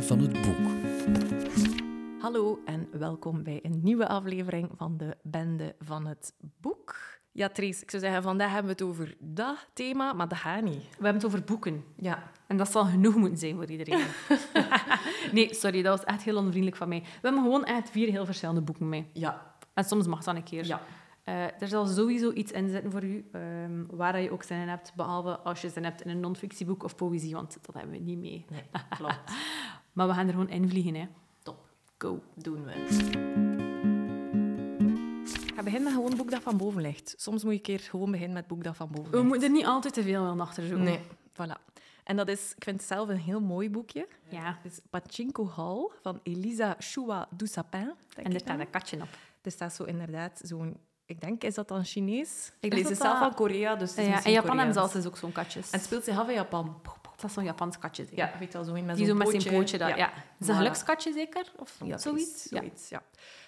Van het Boek. Hallo en welkom bij een nieuwe aflevering van de Bende van het Boek. Ja, Trace, ik zou zeggen, vandaag hebben we het over dat thema, maar dat gaat niet. We hebben het over boeken. Ja, En dat zal genoeg moeten zijn voor iedereen. nee, sorry, dat was echt heel onvriendelijk van mij. We hebben gewoon echt vier heel verschillende boeken mee. ja, En soms mag dat een keer. ja. Eh, er zal sowieso iets in zitten voor u, ehm, waar je ook zin in hebt, behalve als je zin hebt in een non-fictieboek of poëzie, want dat hebben we niet mee. Nee, klopt. Maar we gaan er gewoon invliegen, hè. Top. Go. Doen we. Ik ga beginnen met gewoon het boek dat van boven ligt. Soms moet je een keer gewoon beginnen met het boek dat van boven We ligt. moeten er niet altijd te veel aan achter zoeken. Nee, voilà. En dat is, ik vind het zelf een heel mooi boekje. Ja, Het is Pachinko Hall van Elisa Choua Dusapin. denk en er staat een katje op. Er staat zo inderdaad zo'n... Ik denk, is dat dan Chinees? Ik lees het zelf van Korea, dus het is Ja, in Japan hebben ze altijd ook zo'n katjes. En het speelt zich af in Japan. Dat is zo'n Japans katje. Ja, weet zo in met Die zo'n zo met zijn pootje. Dat, ja. Is dat een gelukskatje zeker? Of Ja, zoiets? Zoiets ja.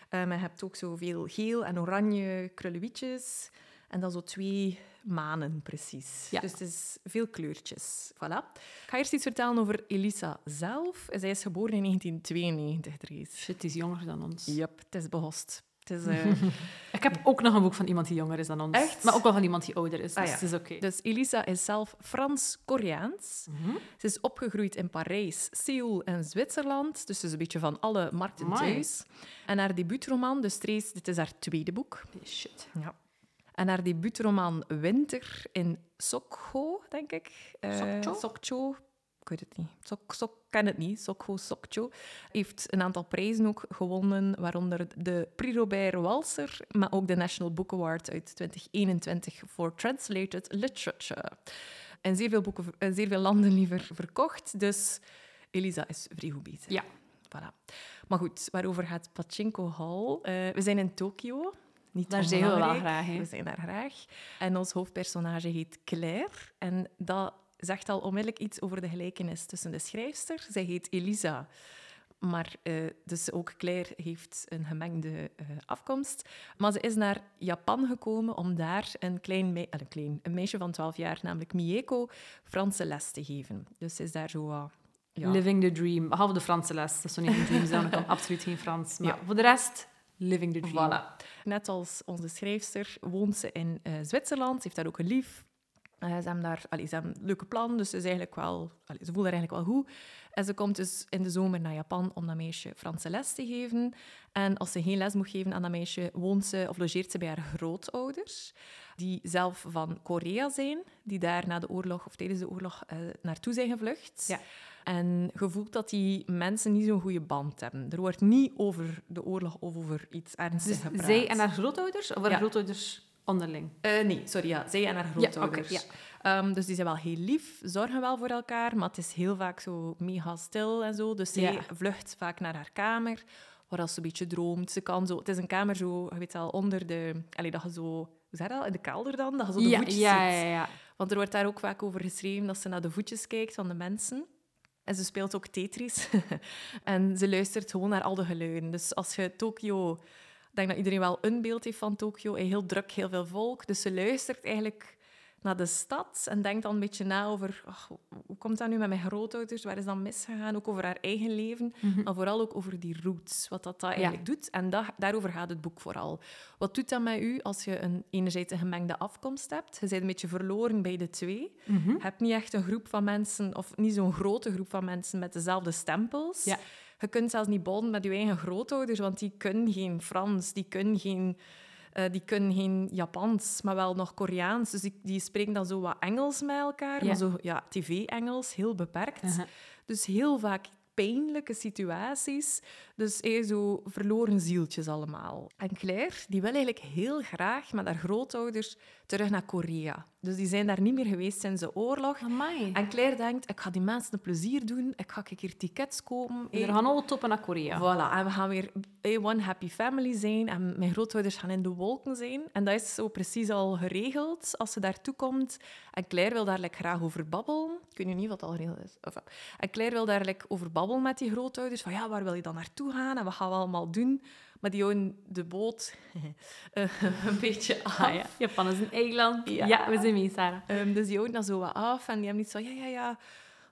Eh, maar je hebt ook zoveel geel en oranje krullewietjes. En dan zo twee manen, precies. Ja. Dus het is veel kleurtjes. Voilà. Ik ga eerst iets vertellen over Elisa zelf. Zij is geboren in 1992, Dries. Shit, die is jonger dan ons. Yep, het is behost. Eh, Ik heb ook nog een boek van iemand die jonger is dan ons. Echt? Maar ook wel van iemand die ouder is, dus Ah, ja. het is oké. dus Elisa is zelf Frans-Koreaans. Mhm. Ze is opgegroeid in Parijs, Seoul en Zwitserland. Dus ze is een beetje van alle markten thuis. En haar debuutroman, dus Trace, dit is haar tweede boek. Shit. Ja. En haar debuutroman Winter in Sokcho, denk ik. Eh, Sokcho? Sokcho. Weet het niet. Sok, Sok, ken het niet. Sokcho, Sokcho. Heeft een aantal prijzen ook gewonnen, waaronder de Prix Robert Walser, maar ook de National Book Award uit 2021 voor Translated Literature. En zeer veel, boeken, zeer veel landen liever verkocht. Dus Elisa is vrij goed bezig. Ja. Voilà. Maar goed, waarover gaat Pachinko Hall? Eh, we zijn in Tokio. Niet Daar zijn we wel graag, hè. We zijn daar graag. En ons hoofdpersonage heet Claire. En dat zegt al onmiddellijk iets over de gelijkenis tussen de schrijfster. Zij heet Elisa. Maar eh, dus ook Claire heeft een gemengde eh, afkomst. Maar ze is naar Japan gekomen om daar een klein, mei- eh, een klein een meisje van 12 jaar, namelijk Mieko, Franse les te geven. Dus ze is daar zo ja, Living the dream. Behalve de Franse les. Dat is zo niet een dream, dan kan absoluut geen Frans. Maar Ja. voor de rest, living the dream. Voilà. Net als onze schrijfster woont ze in Zwitserland. Ze heeft daar ook een lief. Eh, ze hebben daar allee, ze hebben een leuke plan, dus ze, is eigenlijk wel, allee, ze voelt haar eigenlijk wel goed. En ze komt dus in de zomer naar Japan om dat meisje Franse les te geven. En als ze geen les moet geven aan dat meisje, woont ze of logeert ze bij haar grootouders, die zelf van Korea zijn, die daar na de oorlog of tijdens de oorlog eh, naartoe zijn gevlucht. Ja. En je voelt dat die mensen niet zo'n goede band hebben. Er wordt niet over de oorlog of over iets ernstigs Dus gepraat. zij en haar grootouders? Of haar Ja. grootouders onderling? Eh, nee, sorry, ja. Zij en haar grootouders. oké, Ehm, dus die zijn wel heel lief, zorgen wel voor elkaar, maar het is heel vaak zo mega stil en zo. Dus zij Ja. vlucht vaak naar haar kamer, waar als ze een beetje droomt. Ze kan zo... Het is een kamer zo, je weet wel, onder de... Allee, dat je zo... Hoe zeg dat? In de kelder dan? Dat je zo de ja, voetjes ja, ziet. ja, ja. Want er wordt daar ook vaak over geschreven dat ze naar de voetjes kijkt van de mensen. En ze speelt ook Tetris. en ze luistert gewoon naar al de geluiden. Dus als je Tokio... Ik denk dat iedereen wel een beeld heeft van Tokio. Heel druk, heel veel volk. Dus ze luistert eigenlijk naar de stad en denkt dan een beetje na over... hoe komt dat nu met mijn grootouders? Waar is dat misgegaan? Ook over haar eigen leven. Maar vooral ook over die roots. Wat dat, dat eigenlijk doet. En dat, daarover gaat het boek vooral. Wat doet dat met u als je een, enerzijds een gemengde afkomst hebt? Je bent een beetje verloren bij de twee. Mhm. Je hebt niet echt een groep van mensen, of niet zo'n grote groep van mensen met dezelfde stempels. Ja. Je kunt zelfs niet bonden met je eigen grootouders, want die kunnen geen Frans, die kunnen geen, eh, die kunnen geen Japans, maar wel nog Koreaans. Dus die, die spreken dan zo wat Engels met elkaar, Ja. maar zo ja, tv-Engels, heel beperkt. Dus heel vaak pijnlijke situaties. Dus eh, zo verloren zieltjes allemaal. En Claire, die wil eigenlijk heel graag met haar grootouders terug naar Korea. Dus die zijn daar niet meer geweest sinds de oorlog. Amai. En Claire denkt, ik ga die mensen een plezier doen. Ik ga een keer tickets kopen. We gaan alle toppen naar Korea. Voilà, en we gaan weer one happy family zijn. En mijn grootouders gaan in de wolken zijn. En dat is zo precies al geregeld als ze daartoe komt. En Claire wil daar like, graag over babbelen. Ik weet nu niet wat al geregeld is. Enfin, en Claire wil daar like, over babbelen met die grootouders. Van ja, waar wil je dan naartoe gaan en wat gaan we allemaal doen? Maar die houden de boot eh, een beetje af. Ah, ja. Japan is een eiland. Ja. Ja. we zijn mee, Sarah. Ehm, dus die houden dat zo wat af en die hebben niet zo, ja, ja, ja,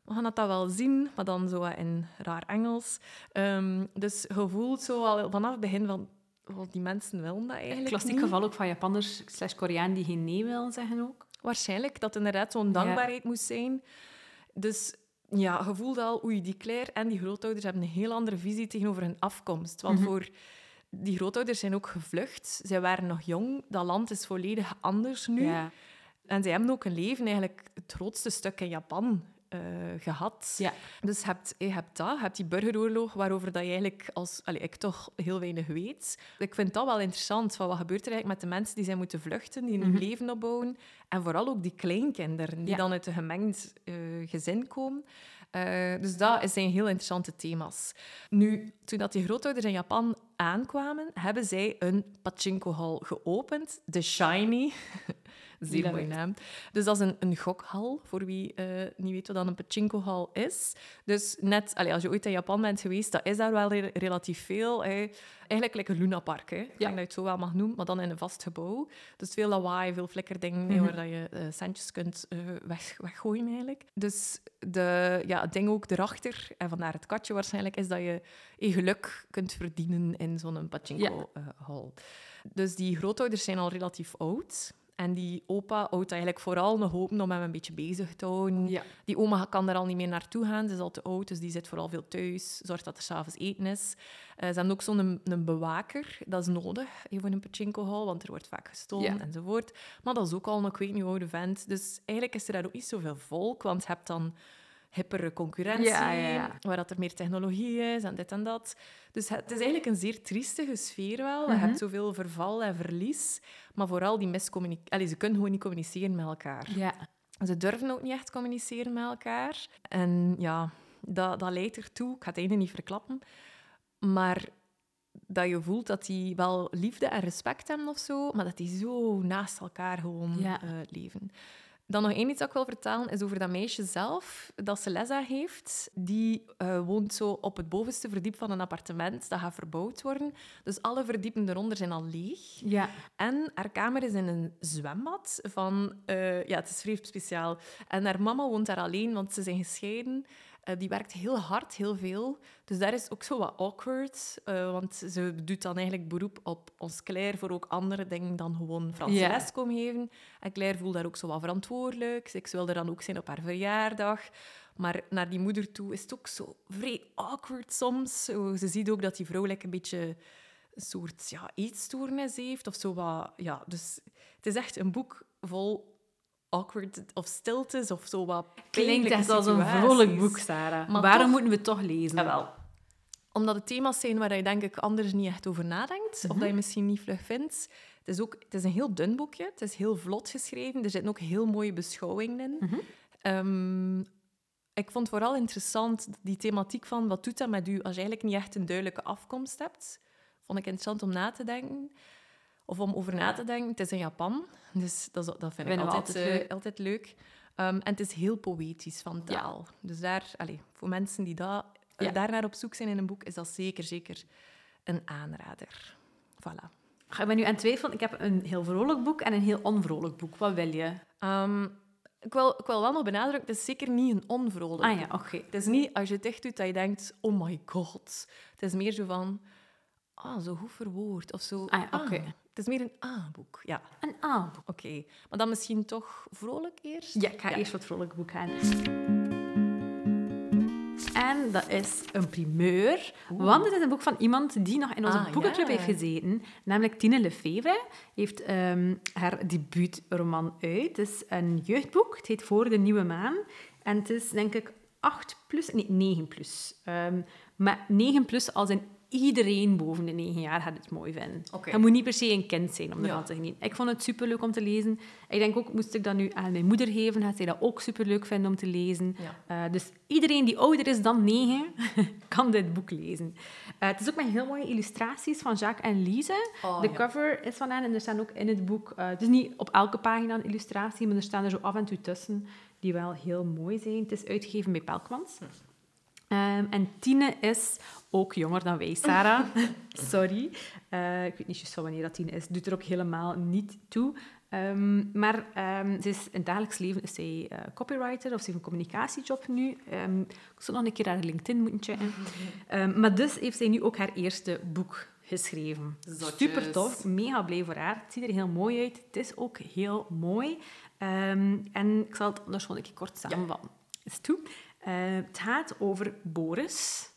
we gaan dat wel zien, maar dan zo in raar Engels. Ehm, dus je voelt zo al vanaf het begin van, oh, die mensen willen dat eigenlijk Klassiek niet. geval ook van Japanners slash Koreaan die geen nee willen zeggen ook. Waarschijnlijk dat inderdaad zo'n dankbaarheid moest zijn. Dus ja, je voelt al, oei, die Claire en die grootouders hebben een heel andere visie tegenover hun afkomst. Want Mhm. voor die grootouders zijn ook gevlucht. Zij waren nog jong. Dat land is volledig anders nu. Ja. En zij hebben ook een leven, eigenlijk het grootste stuk in Japan eh, gehad. Ja. Dus je hebt, je hebt dat, je hebt die burgeroorlog, waarover dat je eigenlijk als, allee, ik toch heel weinig weet. Ik vind dat wel interessant, van wat gebeurt er eigenlijk met de mensen die zijn moeten vluchten, die hun Mhm. leven opbouwen. En vooral ook die kleinkinderen, die Ja. dan uit een gemengd eh, gezin komen. Eh, dus dat zijn heel interessante thema's. Nu, toen dat die grootouders in Japan aankwamen, hebben zij een pachinko-hal geopend, de Shiny. Zeer it. naam. Dus dat is een, een gokhal, voor wie eh, niet weet wat dan een pachinko-hal is. Dus net, allee, als je ooit in Japan bent geweest, dat is daar wel re- relatief veel. Hè. Eigenlijk like een lunapark, hè. ik denk dat je het zo wel mag noemen, maar dan in een vast gebouw. Dus veel lawaai, veel flikkerdingen, Mhm. waar dat je eh, centjes kunt eh, weg, weggooien eigenlijk. Dus de, ja, het ding ook erachter, en vandaar het katje waarschijnlijk, is dat je je geluk kunt verdienen in zo'n pachinko-hal. dus die grootouders zijn al relatief oud. En die opa houdt eigenlijk vooral nog open om hem een beetje bezig te houden. Ja. Die oma kan er al niet meer naartoe gaan, ze is al te oud, dus die zit vooral veel thuis, zorgt dat er s'avonds eten is. Eh, ze hebben ook zo'n een, een bewaker, dat is nodig voor een pachinko-hal, want er wordt vaak gestolen Ja. enzovoort. Maar dat is ook al een, ik weet niet hoe oude vent. Dus eigenlijk is er daar ook niet zoveel volk, want je hebt dan hippere concurrentie, Ja, ja, ja. waar dat er meer technologie is en dit en dat. Dus het is eigenlijk een zeer triestige sfeer wel. Je Mhm. hebt zoveel verval en verlies, maar vooral die miscommunicatie. Ze kunnen gewoon niet communiceren met elkaar. Ja. Ze durven ook niet echt communiceren met elkaar. En ja, dat, dat leidt ertoe, ik ga het einde niet verklappen, maar dat je voelt dat die wel liefde en respect hebben of zo, maar dat die zo naast elkaar gewoon Ja. eh, leven. Dan nog één iets dat ik wil vertellen, is over dat meisje zelf, dat ze les heeft. Die eh, woont zo op het bovenste verdiep van een appartement, dat gaat verbouwd worden. Dus alle verdiepen eronder zijn al leeg. Ja. En haar kamer is in een zwembad van... eh, ja, het is vrij speciaal. En haar mama woont daar alleen, want ze zijn gescheiden. Eh, die werkt heel hard, heel veel. Dus daar is ook zo wat awkward. eh, want ze doet dan eigenlijk beroep op ons Claire voor ook andere dingen dan gewoon Franse Ja. les komen geven. En Claire voelt daar ook zo wat verantwoordelijk. Ik wil er dan ook zijn op haar verjaardag. Maar naar die moeder toe is het ook zo vrij awkward soms. Ze ziet ook dat die vrouw like, een beetje een soort ja, eetstoornis heeft. Of zo wat, ja, dus het is echt een boek vol awkward of stiltes of zo wat Klinkt echt als een vrolijk boek, Sarah. Maar Waarom toch- moeten we het toch lezen? Jawel. Omdat het thema's zijn waar je denk ik anders niet echt over nadenkt. Of dat je misschien niet vlug vindt. Het is, ook, het is een heel dun boekje. Het is heel vlot geschreven. Er zitten ook heel mooie beschouwingen in. Mhm. Ehm, ik vond vooral interessant die thematiek van wat doet dat met u als je eigenlijk niet echt een duidelijke afkomst hebt. Vond ik interessant om na te denken. Of om over na te denken. Het is in Japan, dus dat, dat vind ik altijd, altijd eh, leuk. altijd leuk. Ehm, en het is heel poëtisch van Ja. taal. Dus daar, allez, voor mensen die dat, eh, Ja. daar naar op zoek zijn in een boek, is dat zeker, zeker een aanrader. Voilà. Ik ben nu aan het twijfelen. Ik heb een heel vrolijk boek en een heel onvrolijk boek. Wat wil je? Ehm, ik, wil, ik wil wel nog benadrukken, het is zeker niet een onvrolijk Ah ja, boek. oké. Het is niet als je het echt doet dat je denkt, oh my god. Het is meer zo van, ah, zo goed verwoord. Of zo, Ah ja, oké. Het is meer een A-boek, ja. Een A-boek. Oké. Maar dan misschien toch vrolijk eerst? Ja, ik ga eerst wat vrolijk boek gaan. En dat is een primeur, want het is een boek van iemand die nog in onze Ah, boekenclub ja. heeft gezeten, namelijk Tine Lefevre. heeft ehm, haar debuutroman uit. Het is een jeugdboek, het heet Voor de Nieuwe Maan. En het is denk ik 8 plus, nee 9 plus. Ehm, maar 9 plus als in iedereen boven de 9 jaar gaat het mooi vinden. Oké. Je moet niet per se een kind zijn om Ja. ervan te genieten. Ik vond het superleuk om te lezen. Ik denk ook, moest ik dat nu aan mijn moeder geven, gaat zij dat ook superleuk vinden om te lezen. Ja. Eh, dus iedereen die ouder is dan 9, kan dit boek lezen. Eh, het is ook met heel mooie illustraties van Jacques en Lise. Oh, de ja. cover is van hen en er staan ook in het boek... eh, het is niet op elke pagina een illustratie, maar er staan er zo af en toe tussen die wel heel mooi zijn. Het is uitgegeven bij Pelkmans. Ehm, en Tine is ook jonger dan wij, Sarah. Sorry. Eh, ik weet niet juist van wanneer dat Tine is. Doet er ook helemaal niet toe. Ehm, maar ehm, ze is, in het dagelijks leven is zij eh, copywriter of ze heeft een communicatiejob nu. Ik zou nog een keer haar LinkedIn moeten checken. Maar dus heeft zij nu ook haar eerste boek geschreven. Zotjes. Super tof, mega blij voor haar. Het ziet er heel mooi uit. Het is ook heel mooi. En ik zal het anders gewoon een keer kort samenvatten. Is toe. Eh, het gaat over Boris.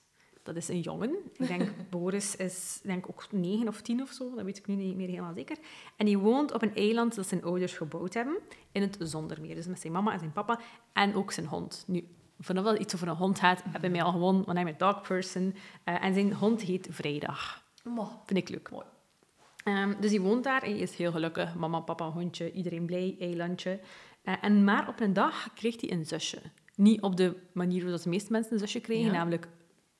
Dat is een jongen. Ik denk Boris is denk ook negen of tien of zo. Dat weet ik nu niet meer helemaal zeker. En die woont op een eiland dat zijn ouders gebouwd hebben. In het Zondermeer. Dus met zijn mama en zijn papa. En ook zijn hond. Nu, vanaf dat iets over een hond gaat, hebben mij al gewoon... Want ben een dog person. Eh, en zijn hond heet Vrijdag. Mwah. Vind ik leuk. Mooi. Ehm, dus die woont daar. Hij is heel gelukkig. Mama, papa, hondje. Iedereen blij. Eilandje. Eh, en maar op een dag kreeg hij een zusje. Niet op de manier zoals de meeste mensen een zusje kregen. Ja. Namelijk,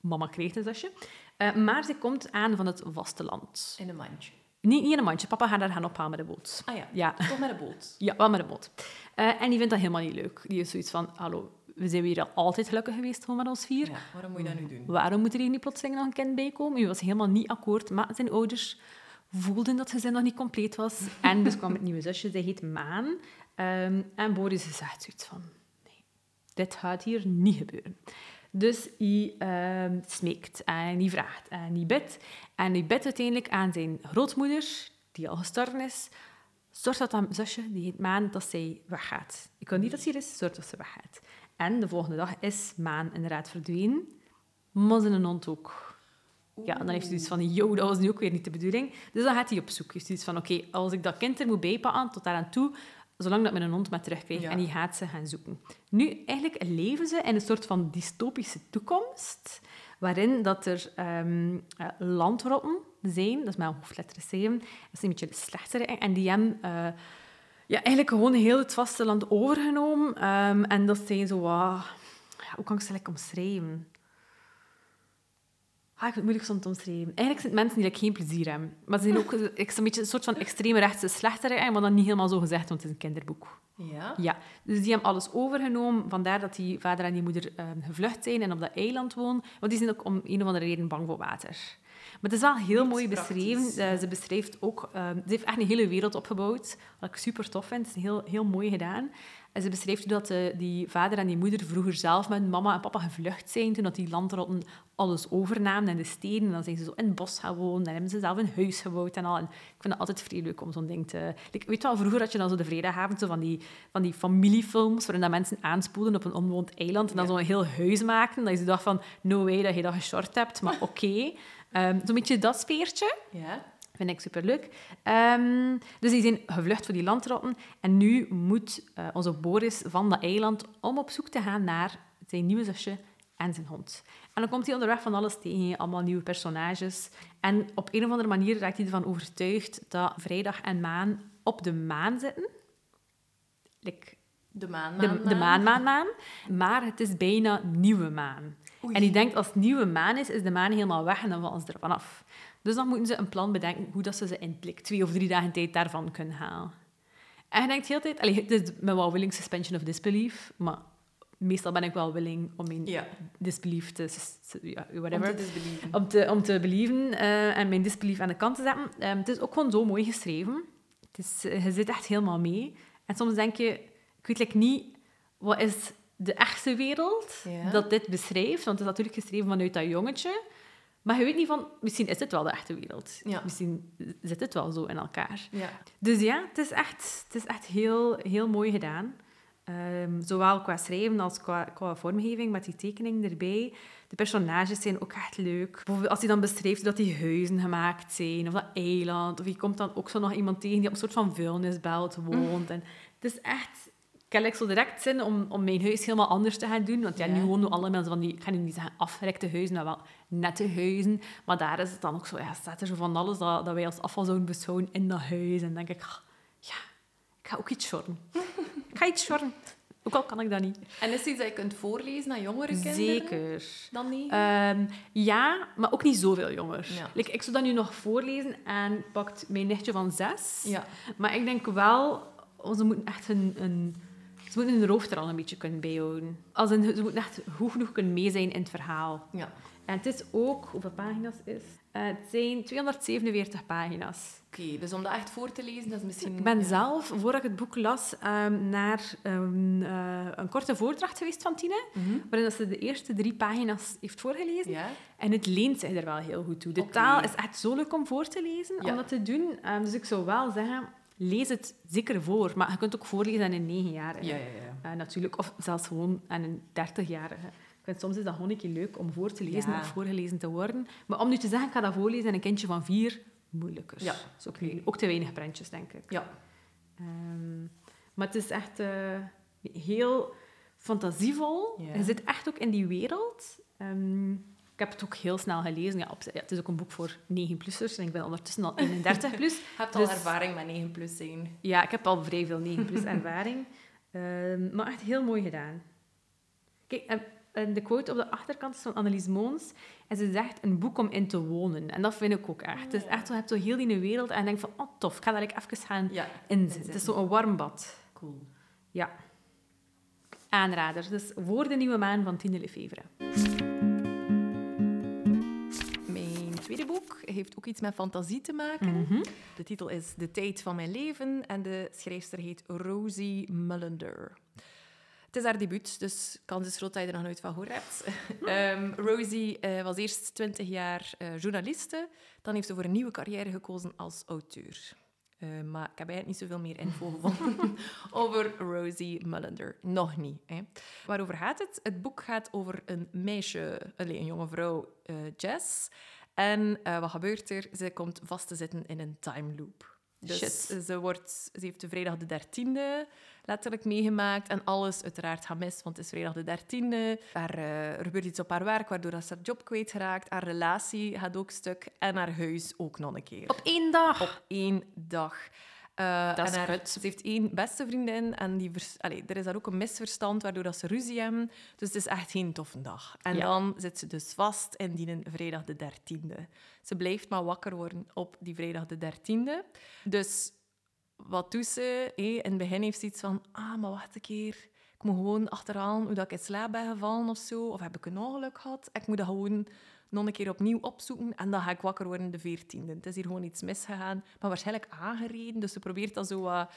mama kreeg een zusje. Eh, maar ze komt aan van het vasteland. In een mandje. Niet, niet in een mandje. Papa gaat haar gaan ophalen met de boot. Ah ja, Ja, toch met een boot. ja wel met de boot. Eh, en die vindt dat helemaal niet leuk. Die is zoiets van, hallo, we zijn hier altijd gelukkig geweest gewoon met ons vier. Ja, waarom moet je dat nu doen? Waarom moet er hier niet plotseling nog een kind bij komen? Hij was helemaal niet akkoord met zijn ouders. Voelden dat het gezin nog niet compleet was. En dus kwam het nieuwe zusje, zij heet Maan. Ehm, en Boris zegt zoiets van... Dit gaat hier niet gebeuren. Dus hij ehm, smeekt en hij vraagt en hij bidt. En hij bidt uiteindelijk aan zijn grootmoeder, die al gestorven is. Zorg dat dat zusje, die heet Maan, dat zij weggaat. Ik wil niet dat ze hier is, zorg dat ze weggaat. En de volgende dag is Maan inderdaad verdwenen. Maar zijn hond ook. Ja, en dan heeft hij iets van, yo, dat was nu ook weer niet de bedoeling. Dus dan gaat hij op zoek. Heeft hij iets van, oké, als ik dat kind er moet bijpakken, tot daar aan toe, zolang dat mijn hond maar terugkrijgt. Ja. En die gaat ze gaan zoeken. Nu, eigenlijk leven ze in een soort van dystopische toekomst, waarin dat er eh, landrotten zijn, dat is een hoofdletter 7, dat is een beetje de slechtere, en die hebben... eh, ja, eigenlijk gewoon heel het vasteland overgenomen. Ehm, en dat zijn zo wat... Hoe kan ik ze lekker omschrijven? Ah, ik vind het moeilijk soms te omschrijven. Eigenlijk zijn het mensen die like, geen plezier hebben. Maar ze zijn ook een beetje een soort van extreme rechtse slechtere, maar dan niet helemaal zo gezegd, want het is een kinderboek. Ja? Ja, dus die hebben alles overgenomen. Vandaar dat die vader en die moeder ehm, gevlucht zijn en op dat eiland wonen. Want die zijn ook om een of andere reden bang voor water. Maar het is wel heel mooi beschreven. Eh, ze beschrijft ook... ehm, ze heeft echt een hele wereld opgebouwd, wat ik super tof vind. Het is heel, heel mooi gedaan. En ze beschrijft hoe dat eh, die vader en die moeder vroeger zelf met mama en papa gevlucht zijn, toen dat die landrotten alles overnamen en de steden. En dan zijn ze zo in het bos gaan wonen en hebben ze zelf een huis gebouwd en al. En ik vind het altijd vrij leuk om zo'n ding te... Like, weet je wel, vroeger had je dan zo de vrijdagavond zo van die, van die familiefilms, waarin dat mensen aanspoelden op een onbewoond eiland en dan Ja. zo'n heel huis maakten. Dat je dacht van, no way dat je dat geshort hebt, maar oké. Ehm, zo'n beetje dat sfeertje. Ja? Vind ik superleuk. Ehm, dus die zijn gevlucht voor die landrotten. En nu moet eh, onze Boris van dat eiland om op zoek te gaan naar zijn nieuwe zusje en zijn hond. En dan komt hij onderweg van alles tegen, allemaal nieuwe personages. En op een of andere manier raakt hij ervan overtuigd dat Vrijdag en Maan op de maan zitten. Like, De maan, maan, de maan, maan, maan. Maar het is bijna nieuwe maan. Oei. En die denkt, als het nieuwe maan is, is de maan helemaal weg en dan vallen ze ervan af. Dus dan moeten ze een plan bedenken hoe dat ze ze in like, twee of drie dagen tijd daarvan kunnen halen. En je denkt de hele tijd... Allee, het is met wel willing suspension of disbelief, maar meestal ben ik wel willing om mijn Ja, disbelief te... ja, om whatever te disbelieven. om te, om te believen eh, en mijn disbelief aan de kant te zetten. Ehm, het is ook gewoon zo mooi geschreven. Het is, je zit echt helemaal mee. En soms denk je, ik weet like niet, wat is de echte wereld Ja. dat dit beschrijft? Want het is natuurlijk geschreven vanuit dat jongetje. Maar je weet niet van, misschien is dit wel de echte wereld. Ja. Misschien zit het wel zo in elkaar. Ja. Dus ja, het is echt, het is echt heel, heel mooi gedaan. Ehm, zowel qua schrijven als qua, qua vormgeving, met die tekening erbij. De personages zijn ook echt leuk. Bijvoorbeeld Als hij dan beschrijft dat die huizen gemaakt zijn, of dat eiland, of je komt dan ook zo nog iemand tegen die op een soort van vuilnisbelt woont. En het is echt... Ik zo direct zin om, om mijn huis helemaal anders te gaan doen. Want ja, Ja. nu wonen alle mensen van die, ik ga nu niet zeggen afgerekte huizen, maar wel nette huizen. Maar daar is het dan ook zo, ja, staat er zo van alles dat, dat wij als afval zouden beschouwen in dat huis. En dan denk ik, ah, ja, ik ga ook iets shorten. ik ga iets shorten. Ook al kan ik dat niet. En is het iets dat je kunt voorlezen aan jongere kinderen? Zeker. Dan niet? Ehm, ja, maar ook niet zoveel jonger. Ja. Like, ik zou dat nu nog voorlezen en pakt mijn nichtje van zes. ja. Maar ik denk wel, ze moeten echt een, een Ze moeten hun hoofd er al een beetje kunnen bijhouden. Als een, ze moeten echt goed genoeg kunnen mee zijn in het verhaal. Ja. En het is ook... Hoeveel pagina's is uh, Het zijn 247 pagina's. Oké, dus om dat echt voor te lezen, dat is misschien... Ik ben ja. zelf, voordat ik het boek las, um, naar um, uh, een korte voordracht geweest van Tine, Mm -hmm. waarin ze de eerste drie pagina's heeft voorgelezen. Ja. En het leent zich er wel heel goed toe. De Okay. taal is echt zo leuk om voor te lezen, Ja. om dat te doen. Um, dus ik zou wel zeggen, lees het zeker voor. Maar je kunt ook voorlezen aan een negenjarige. Ja, ja, ja. Uh, natuurlijk. Of zelfs gewoon aan een dertigjarige. Ik vind soms is dat gewoon een keer leuk om voor te lezen Ja. of voorgelezen te worden. Maar om nu te zeggen, ik ga dat voorlezen aan een kindje van vier, moeilijker. Ja. Is ook, ook te weinig prentjes, denk ik. Ja. Ehm, maar het is echt eh, heel fantasievol. Ja. Je zit echt ook in die wereld. Ehm, heb het ook heel snel gelezen. Ja, op, ja, het is ook een boek voor 9-plussers en ik ben ondertussen al 31 plus. Je hebt al Dus- ervaring met 9 plus zijn. Ja, ik heb al vrij veel 9 plus ervaring. Ehm, maar echt heel mooi gedaan. Kijk, en, en de quote op de achterkant is van Annelies Moons. En ze zegt, een boek om in te wonen. En dat vind ik ook echt. Het is echt zo, je hebt zo heel die wereld en je denkt van, oh tof, ik ga daar even gaan Ja. inzitten. Het is zo een warm bad. Cool. Ja. Aanrader. Dus Voor de Nieuwe Maan van Tine Lefevre. Heeft ook iets met fantasie te maken. Mhm. De titel is De tijd van mijn leven en de schrijfster heet Rosie Mullender. Het is haar debuut, dus kans is groot dat je er nog nooit van gehoord hebt. Ehm, Rosie eh, was eerst 20 jaar eh, journaliste. Dan heeft ze voor een nieuwe carrière gekozen als auteur. Eh, maar ik heb eigenlijk niet zoveel meer info gevonden over Rosie Mullender. Nog niet. Hè. Waarover gaat het? Het boek gaat over een meisje, allee, een jonge vrouw, Jess. En eh, wat gebeurt er? Ze komt vast te zitten in een time loop. Dus Shit. Ze, wordt, ze heeft de vrijdag de 13e letterlijk meegemaakt. En alles uiteraard gaat mis, want het is vrijdag de 13e. Er, eh, er gebeurt iets op haar werk, waardoor dat ze haar job kwijtraakt. Haar relatie gaat ook stuk. En haar huis ook nog een keer. Op één dag. Op één dag. Eh, Dat is en haar- kut. Ze heeft één beste vriendin en die vers- Allee, er is daar ook een misverstand waardoor dat ze ruzie hebben. Dus het is echt geen toffe dag. En Ja. dan zit ze dus vast in die vrijdag de 13e. Ze blijft maar wakker worden op die vrijdag de 13e. Dus wat doet ze? Hé, in het begin heeft ze iets van... Ah, maar wacht een keer. Ik moet gewoon achterhalen hoe dat ik in slaap ben gevallen of zo. Of heb ik een ongeluk gehad? Ik moet dat gewoon nog een keer opnieuw opzoeken. En dan ga ik wakker worden de 14e. Het is hier gewoon iets misgegaan. Maar waarschijnlijk aangereden. Dus ze probeert dat zo wat...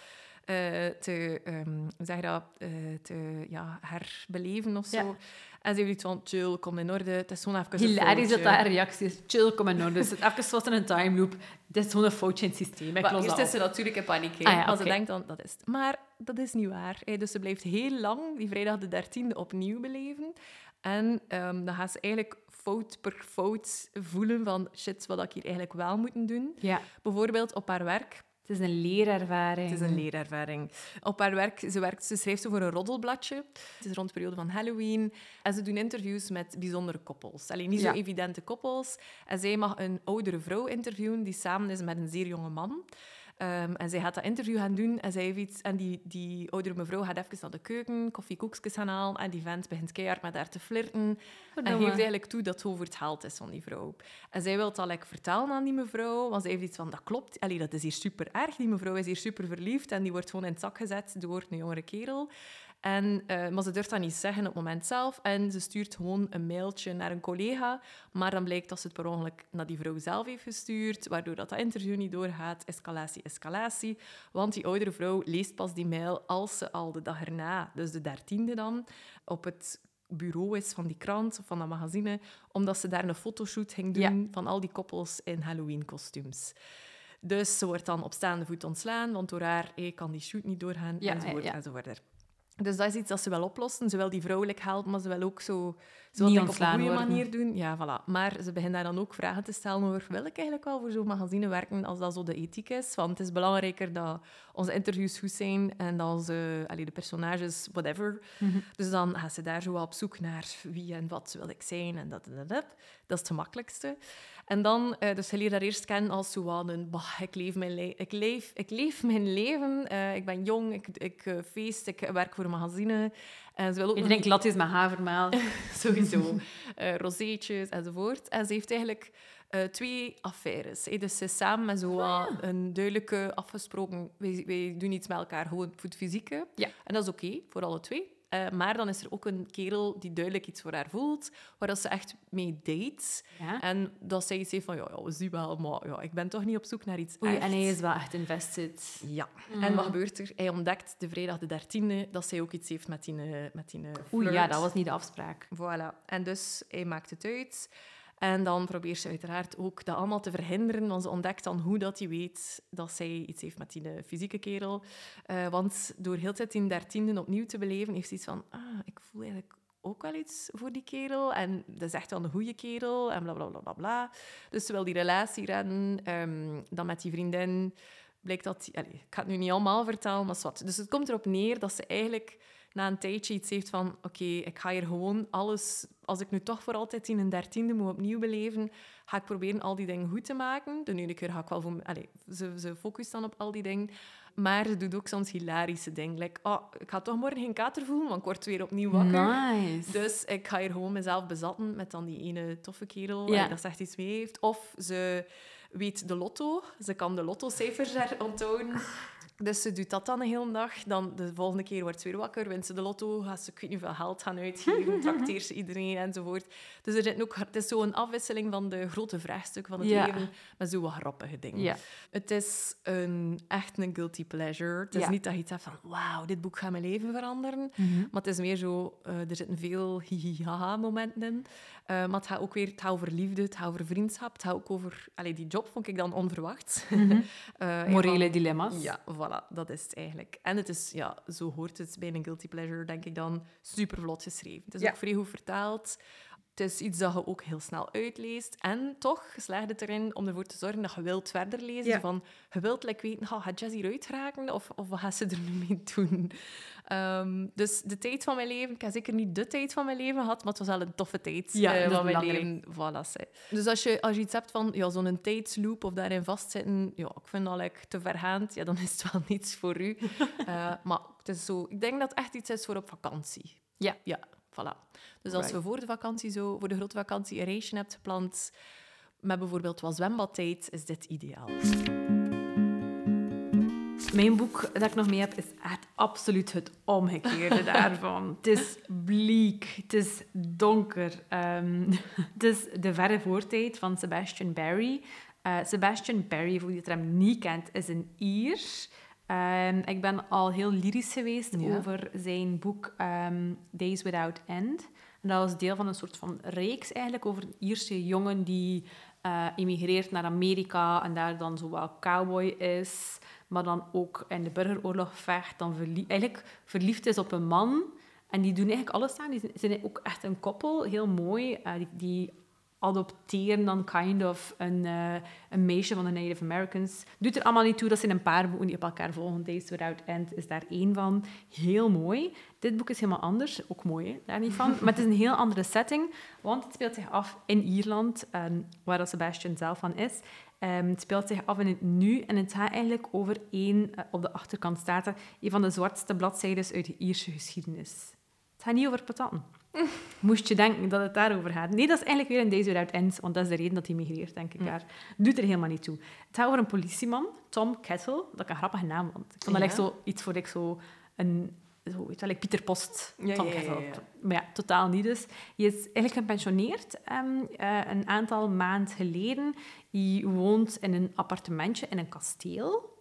te, ehm, zeg dat, eh, te ja, herbeleven of zo. Ja. En ze heeft iets van, chill, kom in orde. Het is gewoon even een Hilarisch dat dat haar reactie is. Chill, kom in orde. Het zit even zoals in een time loop. Dit is gewoon een foutje in het systeem. Maar eerst is ze natuurlijk in paniek. Ah ja, Als oké. ze denkt dan, dat is het. Maar dat is niet waar. hè. Dus ze blijft heel lang die vrijdag de 13e opnieuw beleven. En ehm, dan gaat ze eigenlijk fout per fout voelen van shit, wat ik hier eigenlijk wel moet doen. Ja, Bijvoorbeeld op haar werk. Het is een leerervaring. Het is een leerervaring. Op haar werk, ze, werkt, ze schrijft zo voor een roddelbladje. Het is rond de periode van Halloween. En ze doen interviews met bijzondere koppels. Alleen niet Ja. zo evidente koppels. En zij mag een oudere vrouw interviewen die samen is met een zeer jonge man. Ehm, en zij gaat dat interview gaan doen en, zij heeft iets, en die, die oudere mevrouw gaat even naar de keuken, koffiekoekjes gaan halen en die vent begint keihard met haar te flirten en geeft eigenlijk toe dat het over het geld is van die vrouw. En zij wil dat like, vertellen aan die mevrouw, want zij heeft iets van, dat klopt, Allee, dat is hier super erg, die mevrouw is hier super verliefd en die wordt gewoon in het zak gezet door een jongere kerel. En, eh, maar ze durft dat niet zeggen op het moment zelf. En ze stuurt gewoon een mailtje naar een collega. Maar dan blijkt dat ze het per ongeluk naar die vrouw zelf heeft gestuurd. Waardoor dat, dat interview niet doorgaat. Escalatie, escalatie. Want die oudere vrouw leest pas die mail als ze al de dag erna, dus de dertiende dan, op het bureau is van die krant of van dat magazine. Omdat ze daar een fotoshoot ging doen van al die koppels in Halloween-kostuums. Dus ze wordt dan op staande voet ontslaan, want door haar eh, kan die shoot niet doorgaan, Ja, enzovoort, ja, ja. enzovoort. Dus dat is iets dat ze wel oplossen. Ze wil die vrouwelijk helpen, maar ze wil ook zo... Ze wil op een goede manier doen. Ja, voilà. Maar ze begint daar dan ook vragen te stellen over... Wil ik eigenlijk wel voor zo'n magazine werken als dat zo de ethiek is? Want het is belangrijker dat onze interviews goed zijn en dat onze, allee, de personages, whatever. Mhm. Dus dan gaat ze daar zo op zoek naar wie en wat wil ik zijn en dat en dat, dat. Dat is het gemakkelijkste. En dan, eh, dus je leert haar eerst kennen als een... Bah, ik, leef mijn le- ik, leef, ik leef mijn leven. eh, ik ben jong, ik, ik eh, feest, ik werk voor een magazine. En ze wil ook Je nog drinkt lattes met havermeel. sowieso. rozeetjes enzovoort. En ze heeft eigenlijk twee affaires. Dus ze is samen met zo wat een duidelijke afgesproken... Wij, wij doen iets met elkaar, gewoon voor het fysieke. Ja. En dat is oké, voor alle twee. Eh, maar dan is er ook een kerel die duidelijk iets voor haar voelt, waar dat ze echt mee date. Ja. En dat zij iets heeft van, ja, ja, we zien wel, maar ja, ik ben toch niet op zoek naar iets Oei, echt. en hij is wel echt invested. Ja. En wat gebeurt er? Hij ontdekt de vrijdag de 13e dat zij ook iets heeft met die, eh, met die eh, Oei, ja, flirt. dat was niet de afspraak. Voilà. En dus hij maakt het uit. En dan probeert ze uiteraard ook dat allemaal te verhinderen, want ze ontdekt dan hoe dat hij weet dat zij iets heeft met die eh, fysieke kerel. Eh, want door heel tijd die dertiende opnieuw te beleven, heeft ze iets van, ah, ik voel eigenlijk ook wel iets voor die kerel. En dat is echt wel een goede kerel, en bla, bla, bla, bla. Dus ze wil die relatie redden. Ehm, dan met die vriendin blijkt dat... Allee, ik ga het nu niet allemaal vertellen, maar wat. Dus het komt erop neer dat ze eigenlijk na een tijdje iets heeft van... Oké, ik ga hier gewoon alles... Als ik nu toch voor altijd in een dertiende moet opnieuw beleven, ga ik proberen al die dingen goed te maken. De ene keer ga ik wel voor... Allee, ze, ze focust dan op al die dingen. Maar ze doet ook soms hilarische dingen. Like, oh, ik ga toch morgen geen kater voelen, want ik word weer opnieuw wakker. Nice. Dus ik ga hier gewoon mezelf bezatten met dan die ene toffe kerel Ja. die dat echt iets mee heeft. Of ze weet de lotto. Ze kan de lottocijfers er onthouden. Dus ze doet dat dan de hele dag. Dan de volgende keer wordt ze weer wakker, wint ze de lotto, gaat ze ik weet niet hoeveel geld gaan uitgeven, trakteert ze iedereen enzovoort. Dus er zit ook, het is zo'n afwisseling van de grote vraagstukken van het Ja. leven met zo wat grappige dingen. Ja. Het is een, echt een guilty pleasure. Het is Ja. niet dat je iets hebt van, wauw, dit boek gaat mijn leven veranderen. Maar het is meer zo, eh, er zitten veel hihi-haha-momenten in. Eh, maar het gaat ook weer het gaat over liefde, het gaat over vriendschap. Het gaat ook over... Allee, die job vond ik dan onverwacht. Een Morele van- dilemma's. Ja, voilà, dat is het eigenlijk. En het is, ja, zo hoort het bij een guilty pleasure, denk ik dan, super vlot geschreven. Het is Ja. ook vrij goed vertaald. Het is iets dat je ook heel snel uitleest. En toch slaagt het erin om ervoor te zorgen dat je wilt verder lezen. Ja. Van, je wilt like, weten, oh, gaat Jess hieruit raken? Of, of wat gaat ze er nu mee doen? Ehm, dus de tijd van mijn leven, ik heb zeker niet de tijd van mijn leven gehad, maar het was wel een toffe tijd Ja, is van mijn leven. Voilà. Dus als je, als je iets hebt van ja, zo'n tijdsloop of daarin vastzitten, ja, ik vind dat like, te vergaand, ja, dan is het wel niets voor u. Eh, maar het is zo, ik denk dat het echt iets is voor op vakantie. Ja. Ja, voilà. Dus als Right. je voor de vakantie zo, voor de grote vakantie een reisje hebt gepland, met bijvoorbeeld wat zwembadtijd, is dit ideaal. Mijn boek dat ik nog mee heb, is echt absoluut het omgekeerde daarvan. Het is bleek, het is donker. ehm, het is De Verre Voortijd van Sebastian Barry. Eh, Sebastian Barry, voor wie het hem niet kent, is een Ier. Ehm, ik ben al heel lyrisch geweest Ja. over zijn boek ehm, Days Without End. En dat was deel van een soort van reeks eigenlijk over een Ierse jongen die eh emigreert naar Amerika en daar dan zo wel cowboy is, maar dan ook in de burgeroorlog vecht, dan verlie- eigenlijk verliefd is op een man. En die doen eigenlijk alles aan. Die zijn- ook echt een koppel, heel mooi. Eh, die, die adopteren dan kind of een, eh, een meisje van de Native Americans. Doet er allemaal niet toe, dat zijn een paar boeken die op elkaar volgen. Days Without End is daar één van. Heel mooi. Dit boek is helemaal anders. Ook mooi, hè? daar niet van. Maar het is een heel andere setting, want het speelt zich af in Ierland, eh, waar Sebastian zelf van is. Ehm, het speelt zich af in het nu en het gaat eigenlijk over één, eh, op de achterkant staat er, een van de zwartste bladzijden uit de Ierse geschiedenis. Het gaat niet over patatten. Moest je denken dat het daarover gaat. Nee, dat is eigenlijk weer een Days Without End, want dat is de reden dat hij migreert, denk ik. Daar. Doet er helemaal niet toe. Het gaat over een politieman, Tom Kettle, dat ik een grappige naam vond. Ik vond dat Ja. echt zo iets voor ik zo een... Zo, weet je wel, like Pieter Post, Ja, Tom ja, Kettle. Maar ja, totaal niet dus. Hij is eigenlijk gepensioneerd eh, een aantal maanden geleden. Hij woont in een appartementje in een kasteel.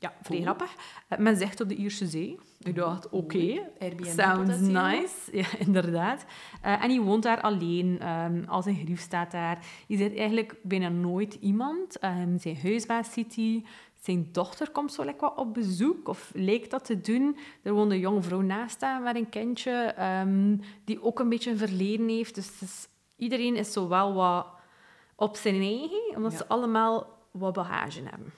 Ja, vrij grappig. Eh, men zegt op de Ierse Zee. Ik dacht, oké, Airbnb sounds nice. Ja, inderdaad. Eh, en hij woont daar alleen. ehm al zijn grief staat daar. Je ziet eigenlijk bijna nooit iemand. Ehm, zijn huisbaas ziet hij. Zijn dochter komt zo lekker op bezoek, of leek dat te doen. Er woont een jonge vrouw naast haar met een kindje, ehm, die ook een beetje een verleden heeft. Dus is- iedereen is zo wel wat op zijn eigen, omdat Ja. ze allemaal wat bagage hebben.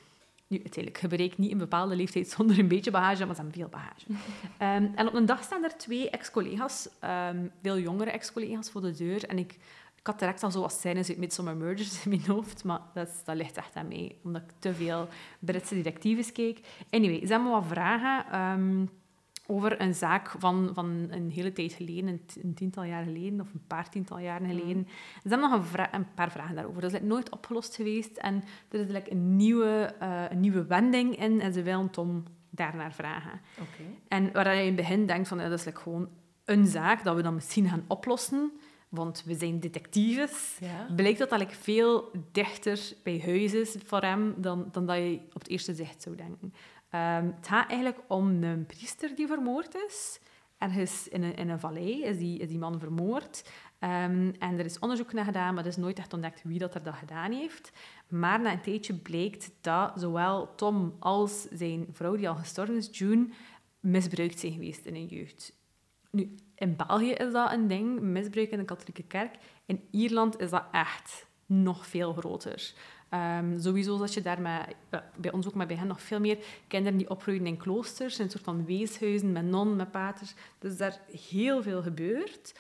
Nu, uiteindelijk, je bereikt niet een bepaalde leeftijd zonder een beetje bagage, maar ze hebben veel bagage. Ehm, en op een dag staan er twee ex-collega's, ehm, veel jongere ex-collega's, voor de deur. En ik, ik had direct al zo wat scènes uit Midsommar Murders in mijn hoofd, maar dat, is- dat ligt echt aan mij, omdat ik te veel Britse detectives keek. Anyway, ze hebben wat vragen. Ehm, over een zaak van, van een hele tijd geleden, een, een tiental jaar geleden, of een paar tiental jaren geleden. Ze hebben nog een, paar vragen daarover. Dat is like, nooit opgelost geweest en er is like, een, nieuwe, eh, een nieuwe wending in en ze willen Tom daarnaar vragen. Oké. En waar je in het begin denkt van, ja, dat is like, gewoon een zaak dat we dan misschien gaan oplossen, want we zijn detectives, Ja. blijkt dat dat like, veel dichter bij huis is voor hem dan, dan dat je op het eerste zicht zou denken. Ehm, het gaat eigenlijk om een priester die vermoord is. Ergens in een, in een vallei is die, die man vermoord. Ehm, en er is onderzoek naar gedaan, maar er is nooit echt ontdekt wie dat er dat gedaan heeft. Maar na een tijdje blijkt dat zowel Tom als zijn vrouw, die al gestorven is, June, misbruikt zijn geweest in hun jeugd. Nu, in België is dat een ding, misbruik in de katholieke kerk. In Ierland is dat echt nog veel groter. Ehm, sowieso dat je daar met, ja, bij ons ook, maar bij hen nog veel meer kinderen die opgroeien in kloosters, in een soort van weeshuizen met nonnen, met paters. Dus daar heel veel gebeurt.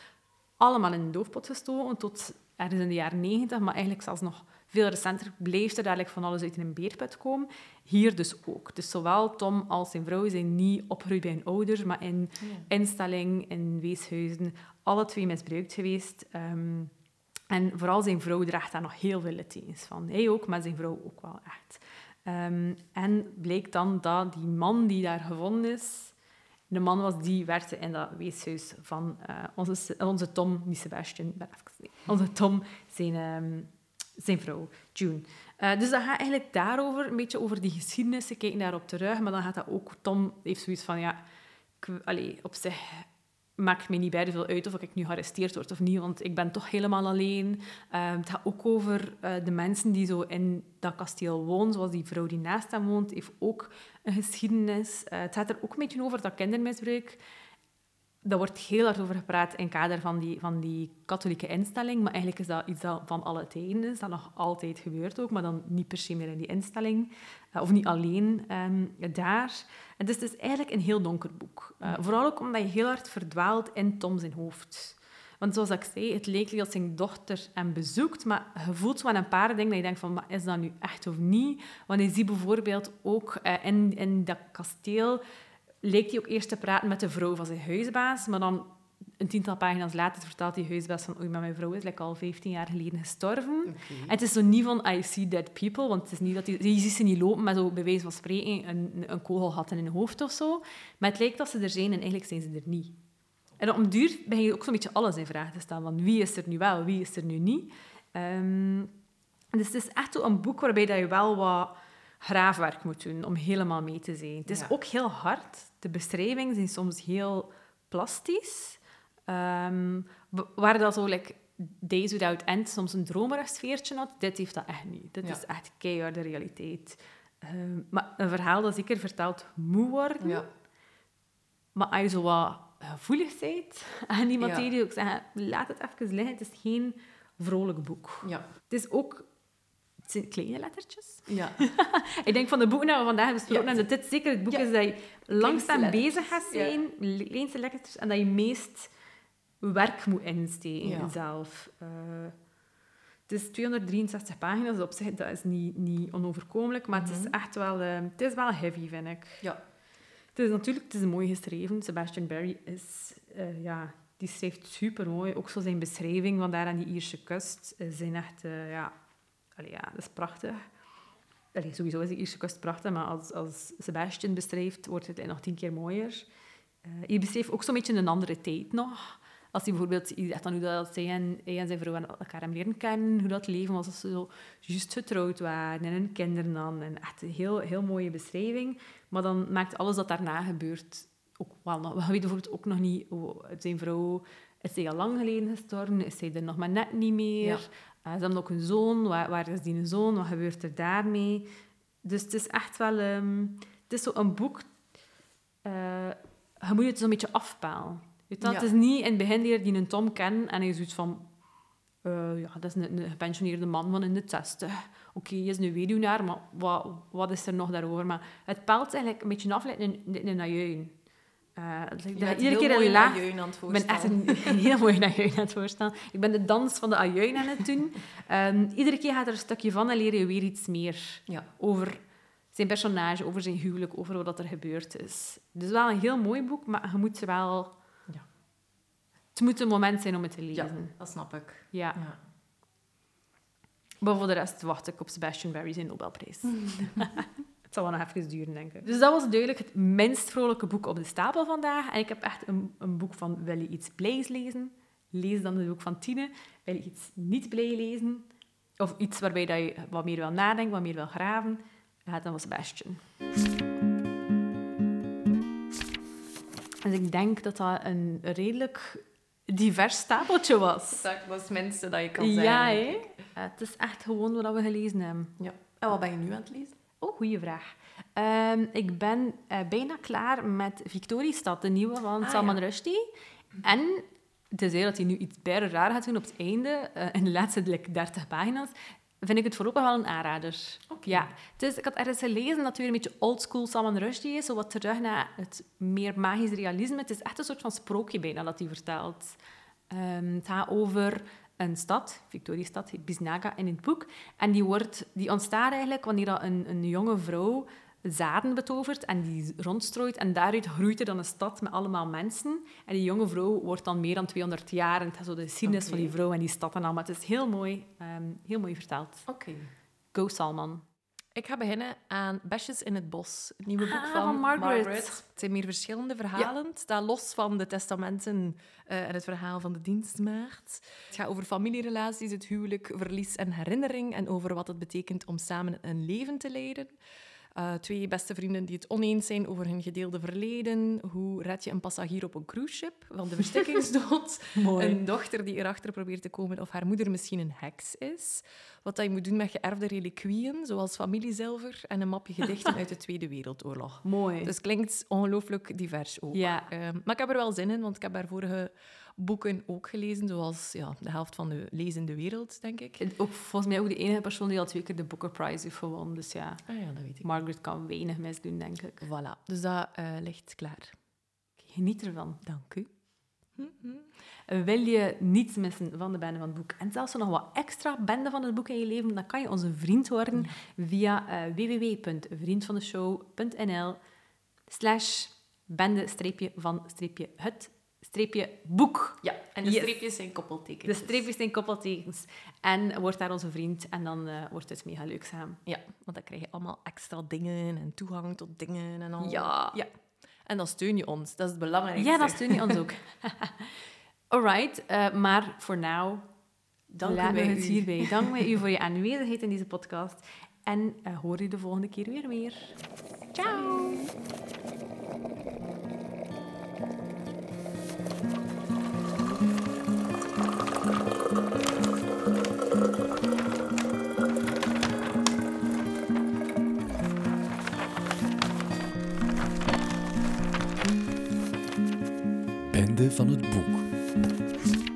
Allemaal in de doofpot gestoken tot ergens in de jaren negentig, maar eigenlijk zelfs nog veel recenter blijft er van alles uit een beerput komen. Hier dus ook. Dus zowel Tom als zijn vrouw zijn niet opgegroeid bij hun ouders, maar in instelling, in weeshuizen, alle twee misbruikt geweest. Ehm, en vooral zijn vrouw draagt daar nog heel veel littekens van. Hij ook, maar zijn vrouw ook wel echt. Ehm, en bleek dan dat die man die daar gevonden is, de man was die werkte in dat weeshuis van eh, onze, onze Tom, niet Sebastian, ben onze Tom, zijn, ehm, zijn vrouw, June. Eh, dus dat gaat eigenlijk daarover, een beetje over die geschiedenis. Ze kijken daarop terug, maar dan gaat dat ook... Tom heeft zoiets van, ja, allee, op zich maakt me niet bij veel uit of ik nu gearresteerd word of niet, want ik ben toch helemaal alleen. Eh, het gaat ook over eh, de mensen die zo in dat kasteel wonen, zoals die vrouw die naast hem woont, heeft ook een geschiedenis. Eh, het gaat er ook een beetje over dat kindermisbruik. Daar wordt heel hard over gepraat in het kader van die, van die katholieke instelling, maar eigenlijk is dat iets dat van alle tijden is, dat nog altijd gebeurt ook, maar dan niet per se meer in die instelling, eh, of niet alleen ehm, daar. En dus het is eigenlijk een heel donker boek. Uh, vooral ook omdat je heel hard verdwaalt in Tom zijn hoofd. Want zoals ik zei, het leek dat zijn dochter hem bezoekt, maar je voelt zo aan een paar dingen dat je denkt van, maar is dat nu echt of niet? Want je ziet bijvoorbeeld ook uh, in, in dat kasteel, leek hij ook eerst te praten met de vrouw van zijn huisbaas, maar dan een tiental pagina's later vertelt die huisbaas van oei, maar mijn vrouw is like, al 15 jaar geleden gestorven. Okay. En het is zo niet van I see dead people, want het is niet dat die, je ziet ze niet lopen met zo bij wijze van spreken een, een kogelgat in hun hoofd of zo. Maar het lijkt dat ze er zijn en eigenlijk zijn ze er niet. En een duur begin je ook zo'n beetje alles in vraag te stellen. Van wie is er nu wel, wie is er nu niet. Um, dus het is echt een boek waarbij dat je wel wat graafwerk moet doen om helemaal mee te zijn. Het is ja. ook heel hard. De beschrijvingen zijn soms heel plastisch. Um, waar dat zo, like, Days Without End soms een dromerig sfeertje had, dit heeft dat echt niet. Dit ja. is echt keiharde realiteit. Um, maar een verhaal dat zeker verteld moet worden. Ja. Maar als je zo wat gevoelig bent aan die materie, ja. ook zeggen, laat het even liggen. Het is geen vrolijk boek. Ja. Het is ook... Het zijn kleine lettertjes. Ja. ik denk van de boeken die we vandaag hebben besproken, ja. dat dit zeker het boek is dat je langzaam bezig gaat zijn, ja. kleinste lettertjes, en dat je meest werk moet insteken ja. zelf. Uh, het is 263 pagina's, dus op zich dat is niet, niet onoverkomelijk, maar mm -hmm. het is echt wel, uh, het is wel heavy, vind ik. Ja. Het is natuurlijk het is mooi geschreven. Sebastian Barry is, uh, ja, die schrijft super mooi. Ook zo zijn beschrijving van daar aan die Ierse kust zijn echt, ja, allee, ja, dat is prachtig. Allee, sowieso is de Ierse kust prachtig, maar als, als Sebastian beschrijft, wordt het nog tien keer mooier. je beschrijft ook zo'n beetje een andere tijd nog als hij bijvoorbeeld zegt dan hoe dat en, hij zijn vrouw elkaar hebben leren kennen, hoe dat leven was als ze zo juist getrouwd waren en hun kinderen dan. En echt een heel, heel mooie beschrijving. Maar dan maakt alles dat daarna gebeurt ook wel nog... We weten bijvoorbeeld ook nog niet hoe zijn vrouw... Is zij al lang geleden gestorven? Is zij er nog maar net niet meer? Uh, ze hebben ook een zoon. Waar, waar, is die zoon? Wat gebeurt er daarmee? Dus het is echt wel... Um, het is zo een boek... Uh, je moet het zo'n beetje afpalen. Weet dat? Ja. Het is niet in het begin leer die een Tom kennen en hij zoiets van... Uh, ja, dat is een, een gepensioneerde man van in de zestig. Oké, okay, hij is nu weduwnaar, maar wat, wat is er nog daarover? Maar het pelt eigenlijk een beetje af in, in een Uh, ik iedere keer een laag... Ik ben echt een, een heel mooi ajuin aan het voorstellen. Ik ben de dans van de ajuin aan het doen. Um, iedere keer gaat er een stukje van en leer je weer iets meer ja. over zijn personage, over zijn huwelijk, over wat er gebeurd is. Dus wel een heel mooi boek, maar je moet wel... Ja. Het moet een moment zijn om het te Ja, lezen. dat snap ik. Ja. Ja. Maar voor de rest wacht ik op Sebastian Barry zijn Nobelprijs. het zal wel nog even duren, denk ik. Dus dat was duidelijk het minst vrolijke boek op de stapel vandaag. En ik heb echt een, een boek van, wil je iets blijs lezen? Lees dan het boek van Tine. Wil je iets niet blij lezen? Of iets waarbij dat je wat meer wil nadenken, wat meer wil graven? Ga dan voor Sebastian. Dus ik denk dat dat een redelijk divers stapeltje was. Dat was het minste dat je kan Ja, zeggen. hè? Eh, het is echt gewoon wat we gelezen hebben. Ja. En wat ben je nu aan het lezen? Oh, goede vraag. Ehm, ik ben eh, bijna klaar met Victoriestad, de nieuwe van Ah, Salman ja. Rushdie. En het is dat hij nu iets bijna raar gaat doen op het einde, eh, in de laatste like, 30 pagina's, vind ik het voorlopig wel een aanrader. Ja, is, ik had ergens gelezen dat het weer een beetje oldschool Salman Rushdie is, zo wat terug naar het meer magisch realisme. Het is echt een soort van sprookje bijna dat hij vertelt. Ehm, het gaat over een stad, Victoriestad, Biznaga in het boek. En die, wordt, die ontstaat eigenlijk wanneer een, een jonge vrouw zaden betovert en die rondstrooit. En daaruit groeit er dan een stad met allemaal mensen. En die jonge vrouw wordt dan meer dan 200 jaar. En het is zo de geschiedenis van die vrouw en die stad en allemaal. Het is heel mooi, ehm, heel mooi verteld. Oké. Go Salman. Ik ga beginnen aan Besjes in het Bos, het nieuwe boek Ah, van, van Margaret. Het zijn meer verschillende verhalen. Het staat los van de testamenten eh, en het verhaal van de dienstmaagd. Het gaat over familierelaties, het huwelijk, verlies en herinnering en over wat het betekent om samen een leven te leiden. Eh, twee beste vrienden die het oneens zijn over hun gedeelde verleden. Hoe red je een passagier op een cruiseschip van de verstikkingsdood? Een dochter die erachter probeert te komen of haar moeder misschien een heks is. Wat dat je moet doen met geërfde reliquieën, zoals familiezilver en een mapje gedichten uit de Tweede Wereldoorlog. Mooi. Dus het klinkt ongelooflijk divers ook. Ja. Ehm, maar ik heb er wel zin in, want ik heb haar vorige boeken ook gelezen, zoals ja, de helft van de lezende wereld, denk ik. Ook volgens mij ook de enige persoon die al twee keer de Booker Prize heeft gewonnen. Dus ja, Ah ja, dat weet ik. Margaret kan weinig misdoen, denk ik. Voilà, dus dat eh, ligt klaar. Geniet ervan. Dank u. Wil je niets missen van de bende van het boek en zelfs nog wat extra bende van het boek in je leven, dan kan je onze vriend worden via eh, www.vriendvandeshow.nl slash bende-van-het-boek. Ja, en de Yes. streepjes zijn koppeltekens. De streepjes zijn koppeltekens. En word daar onze vriend en dan eh, wordt het mega leuk samen. Ja, want dan krijg je allemaal extra dingen en toegang tot dingen en al. Ja. ja. En dan steun je ons. Dat is het belangrijkste. Ja, dat steun je ons ook. Alright, eh, maar voor now Danken laten we het u. hierbij. Dank wij u voor je aanwezigheid in deze podcast. En eh, hoor je de volgende keer weer meer. Ciao! Van het boek.